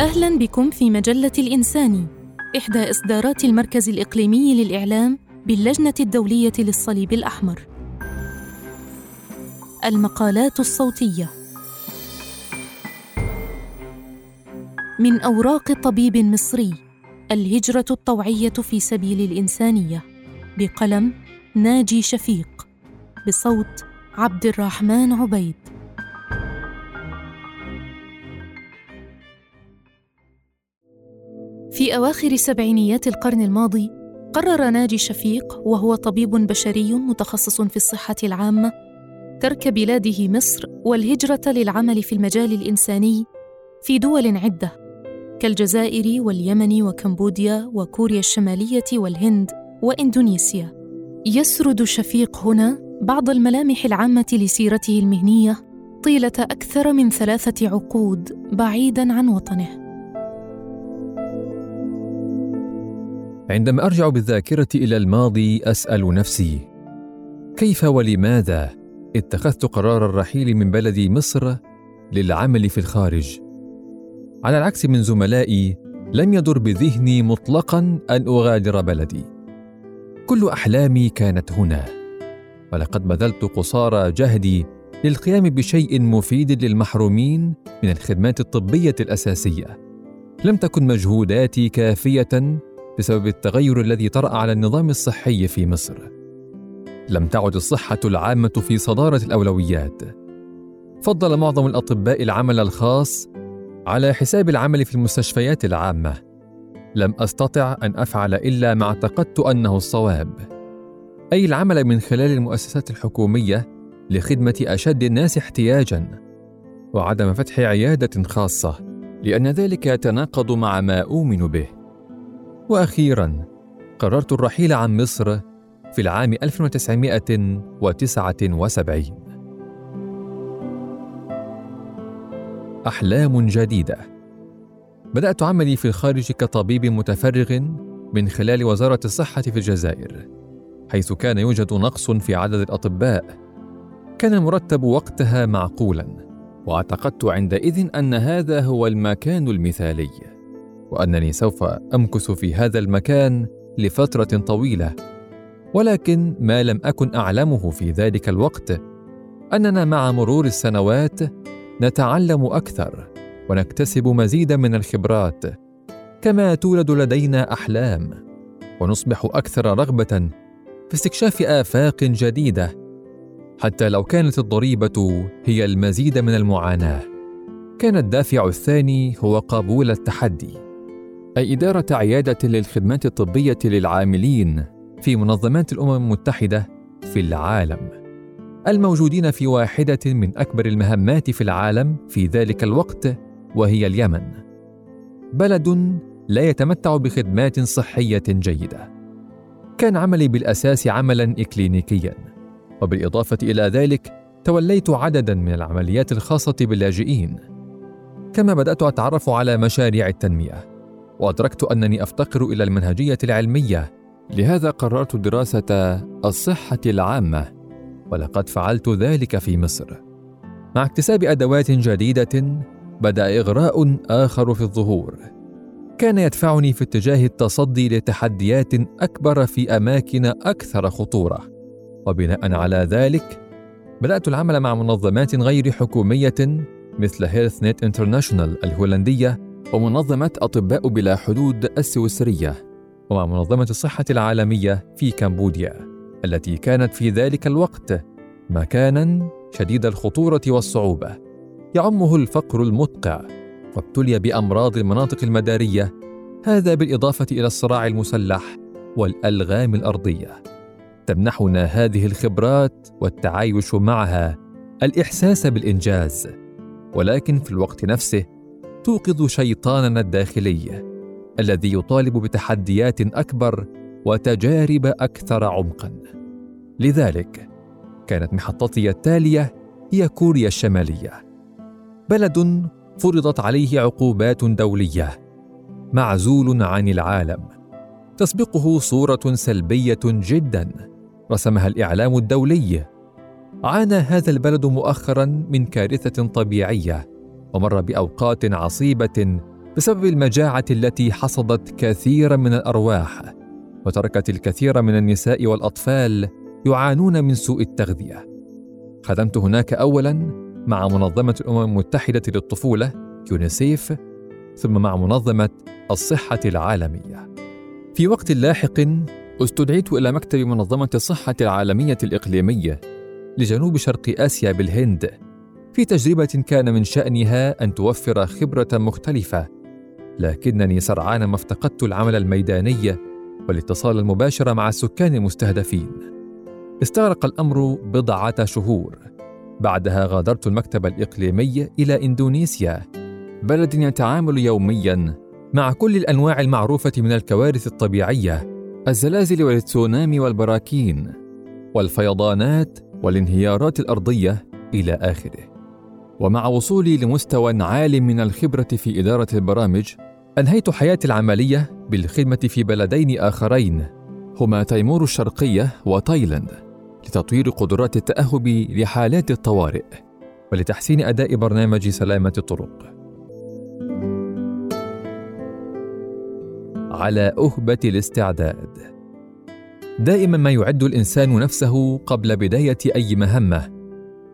أهلا بكم في مجلة الإنساني إحدى إصدارات المركز الإقليمي للإعلام باللجنة الدولية للصليب الأحمر. المقالات الصوتية من أوراق طبيب مصري الهجرة الطوعية في سبيل الإنسانية بقلم ناجي شفيق بصوت عبد الرحمن عبيد في أواخر سبعينيات القرن الماضي قرر ناجي شفيق وهو طبيب بشري متخصص في الصحة العامة ترك بلاده مصر والهجرة للعمل في المجال الإنساني في دول عدة كالجزائر واليمن وكمبوديا وكوريا الشمالية والهند وإندونيسيا. يسرد شفيق هنا بعض الملامح العامة لسيرته المهنية طيلة أكثر من ثلاثة عقود بعيداً عن وطنه. عندما أرجع بالذاكرة إلى الماضي أسأل نفسي كيف ولماذا اتخذت قرار الرحيل من بلدي مصر للعمل في الخارج؟ على العكس من زملائي لم يدر بذهني مطلقا أن أغادر بلدي. كل أحلامي كانت هنا ولقد بذلت قصارى جهدي للقيام بشيء مفيد للمحرومين من الخدمات الطبية الأساسية. لم تكن مجهوداتي كافية بسبب التغير الذي طرأ على النظام الصحي في مصر. لم تعد الصحة العامة في صدارة الأولويات. فضل معظم الأطباء العمل الخاص على حساب العمل في المستشفيات العامة. لم أستطع أن أفعل إلا ما اعتقدت أنه الصواب. أي العمل من خلال المؤسسات الحكومية لخدمة أشد الناس احتياجًا، وعدم فتح عيادة خاصة، لأن ذلك يتناقض مع ما أؤمن به. وأخيرا قررت الرحيل عن مصر في العام 1979 أحلام جديدة. بدأت عملي في الخارج كطبيب متفرغ من خلال وزارة الصحة في الجزائر حيث كان يوجد نقص في عدد الأطباء. كان المرتب وقتها معقولا وأعتقدت عندئذ أن هذا هو المكان المثالي. وأنني سوف امكث في هذا المكان لفترة طويلة. ولكن ما لم أكن أعلمه في ذلك الوقت أننا مع مرور السنوات نتعلم أكثر ونكتسب مزيدا من الخبرات كما تولد لدينا أحلام ونصبح أكثر رغبة في استكشاف آفاق جديدة حتى لو كانت الضريبة هي المزيد من المعاناة. كان الدافع الثاني هو قبول التحدي. أي إدارة عيادة للخدمات الطبية للعاملين في منظمات الأمم المتحدة في العالم. الموجودين في واحدة من أكبر المهمات في العالم في ذلك الوقت وهي اليمن. بلد لا يتمتع بخدمات صحية جيدة. كان عملي بالأساس عملا إكلينيكيا. وبالإضافة إلى ذلك توليت عددا من العمليات الخاصة باللاجئين. كما بدأت أتعرف على مشاريع التنمية. وأدركت أنني أفتقر إلى المنهجية العلمية. لهذا قررت دراسة الصحة العامة ولقد فعلت ذلك في مصر. مع اكتساب أدوات جديدة بدأ إغراء آخر في الظهور. كان يدفعني في اتجاه التصدي لتحديات أكبر في أماكن أكثر خطورة. وبناء على ذلك بدأت العمل مع منظمات غير حكومية مثل هيلث نت انترناشونال الهولندية ومنظمة أطباء بلا حدود السويسرية ومع منظمة الصحة العالمية في كمبوديا التي كانت في ذلك الوقت مكانا شديد الخطورة والصعوبة. يعمه الفقر المدقع وابتلي بأمراض المناطق المدارية هذا بالإضافة إلى الصراع المسلح والألغام الأرضية. تمنحنا هذه الخبرات والتعايش معها الإحساس بالإنجاز ولكن في الوقت نفسه توقظ شيطاننا الداخلي الذي يطالب بتحديات أكبر وتجارب أكثر عمقا. لذلك كانت محطتي التالية هي كوريا الشمالية. بلد فرضت عليه عقوبات دولية معزول عن العالم. تسبقه صورة سلبية جدا رسمها الإعلام الدولي. عانى هذا البلد مؤخرا من كارثة طبيعية ومر بأوقات عصيبة بسبب المجاعة التي حصدت كثيرا من الأرواح وتركت الكثير من النساء والأطفال يعانون من سوء التغذية. خدمت هناك اولا مع منظمة الامم المتحده للطفولة يونيسيف ثم مع منظمة الصحة العالمية. في وقت لاحق استدعيت إلى مكتب منظمة الصحة العالمية الإقليمية لجنوب شرق آسيا بالهند في تجربة كان من شأنها أن توفر خبرة مختلفة لكنني سرعان ما افتقدت العمل الميداني والاتصال المباشر مع السكان المستهدفين استغرق الأمر بضعة شهور. بعدها غادرت المكتب الإقليمي إلى إندونيسيا بلد يتعامل يوميا مع كل الأنواع المعروفة من الكوارث الطبيعية الزلازل والتسونامي والبراكين والفيضانات والانهيارات الأرضية إلى آخره. ومع وصولي لمستوى عال من الخبرة في إدارة البرامج أنهيت حياتي العملية بالخدمة في بلدين آخرين هما تيمور الشرقية وتايلاند لتطوير قدرات التأهب لحالات الطوارئ ولتحسين أداء برنامج سلامة الطرق. على أهبة الاستعداد. دائما ما يعد الإنسان نفسه قبل بداية أي مهمة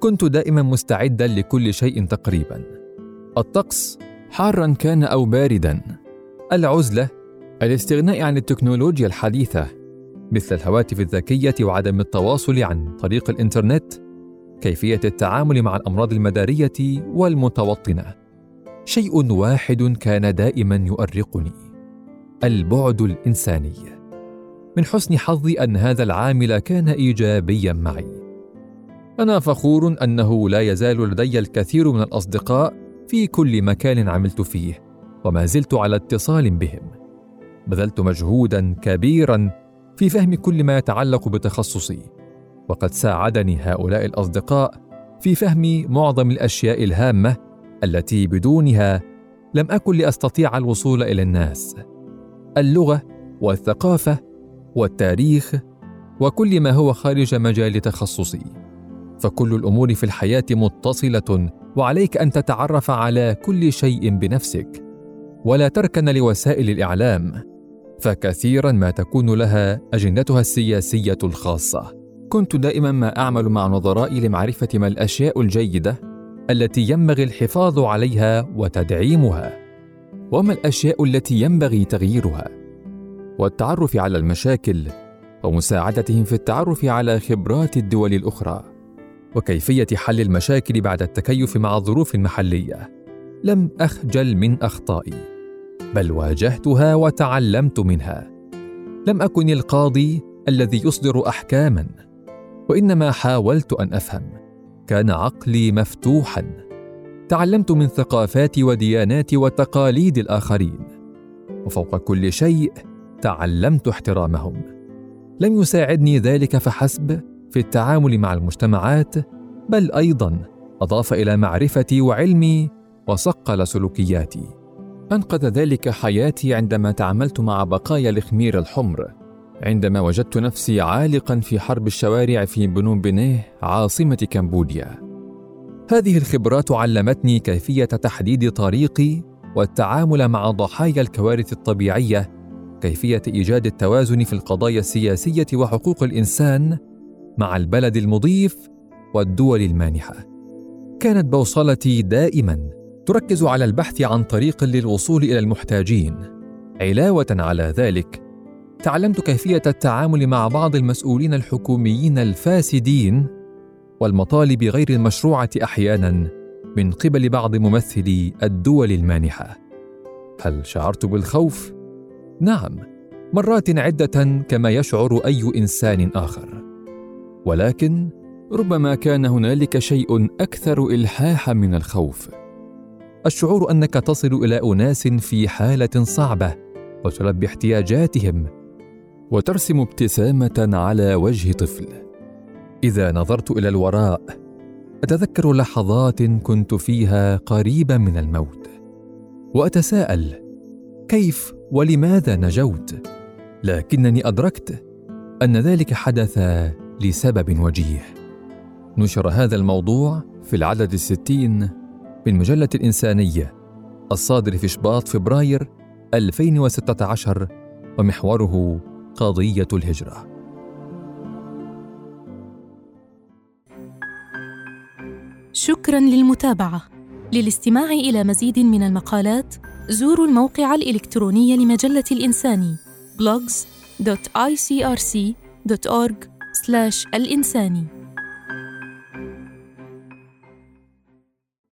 كنت دائما مستعدا لكل شيء تقريبا. الطقس حارا كان أو باردا. العزلة الاستغناء عن التكنولوجيا الحديثة مثل الهواتف الذكية وعدم التواصل عن طريق الإنترنت كيفية التعامل مع الأمراض المدارية والمتوطنة. شيء واحد كان دائما يؤرقني البعد الإنساني. من حسن حظي أن هذا العامل كان ايجابيا معي. أنا فخور أنه لا يزال لدي الكثير من الأصدقاء في كل مكان عملت فيه وما زلت على اتصال بهم. بذلت مجهودا كبيرا في فهم كل ما يتعلق بتخصصي وقد ساعدني هؤلاء الأصدقاء في فهم معظم الأشياء الهامة التي بدونها لم أكن لأستطيع الوصول إلى الناس. اللغة والثقافة والتاريخ وكل ما هو خارج مجال تخصصي. فكل الأمور في الحياة متصلة وعليك أن تتعرف على كل شيء بنفسك. ولا تركن لوسائل الإعلام فكثيرا ما تكون لها أجندتها السياسية الخاصة. كنت دائما ما أعمل مع نظرائي لمعرفة ما الأشياء الجيدة التي ينبغي الحفاظ عليها وتدعيمها. وما الأشياء التي ينبغي تغييرها؟ والتعرف على المشاكل ومساعدتهم في التعرف على خبرات الدول الأخرى. وكيفية حل المشاكل بعد التكيف مع الظروف المحليه لم أخجل من أخطائي بل واجهتها وتعلمت منها. لم أكن القاضي الذي يصدر احكاما وإنما حاولت أن أفهم. كان عقلي مفتوحا. تعلمت من ثقافات وديانات وتقاليد الآخرين. وفوق كل شيء تعلمت احترامهم. لم يساعدني ذلك فحسب في التعامل مع المجتمعات بل أيضا أضاف إلى معرفتي وعلمي وصقل سلوكياتي. أنقذ ذلك حياتي عندما تعاملت مع بقايا الخمير الحمر. عندما وجدت نفسي عالقا في حرب الشوارع في بنوم بنيه عاصمة كمبوديا. هذه الخبرات علمتني كيفية تحديد طريقي والتعامل مع ضحايا الكوارث الطبيعية كيفية إيجاد التوازن في القضايا السياسية وحقوق الإنسان مع البلد المضيف والدول المانحة. كانت بوصلتي دائما تركز على البحث عن طريق للوصول إلى المحتاجين. علاوة على ذلك تعلمت كيفية التعامل مع بعض المسؤولين الحكوميين الفاسدين والمطالب غير المشروعة أحيانا من قبل بعض ممثلي الدول المانحة. هل شعرت بالخوف؟ نعم مرات عدة كما يشعر أي إنسان آخر. ولكن ربما كان هنالك شيء أكثر الحاحا من الخوف. الشعور أنك تصل إلى أناس في حالة صعبة وتلبي احتياجاتهم وترسم ابتسامة على وجه طفل. إذا نظرت إلى الوراء أتذكر لحظات كنت فيها قريبا من الموت. وأتساءل كيف ولماذا نجوت؟ لكنني أدركت أن ذلك حدث لسبب وجيه نشر هذا الموضوع في العدد الستين من مجلة الإنسانية الصادر في شباط فبراير 2016 ومحوره قضية الهجرة. شكرا للمتابعة. للاستماع إلى مزيد من المقالات زوروا الموقع الإلكتروني لمجلة الإنساني الإنساني.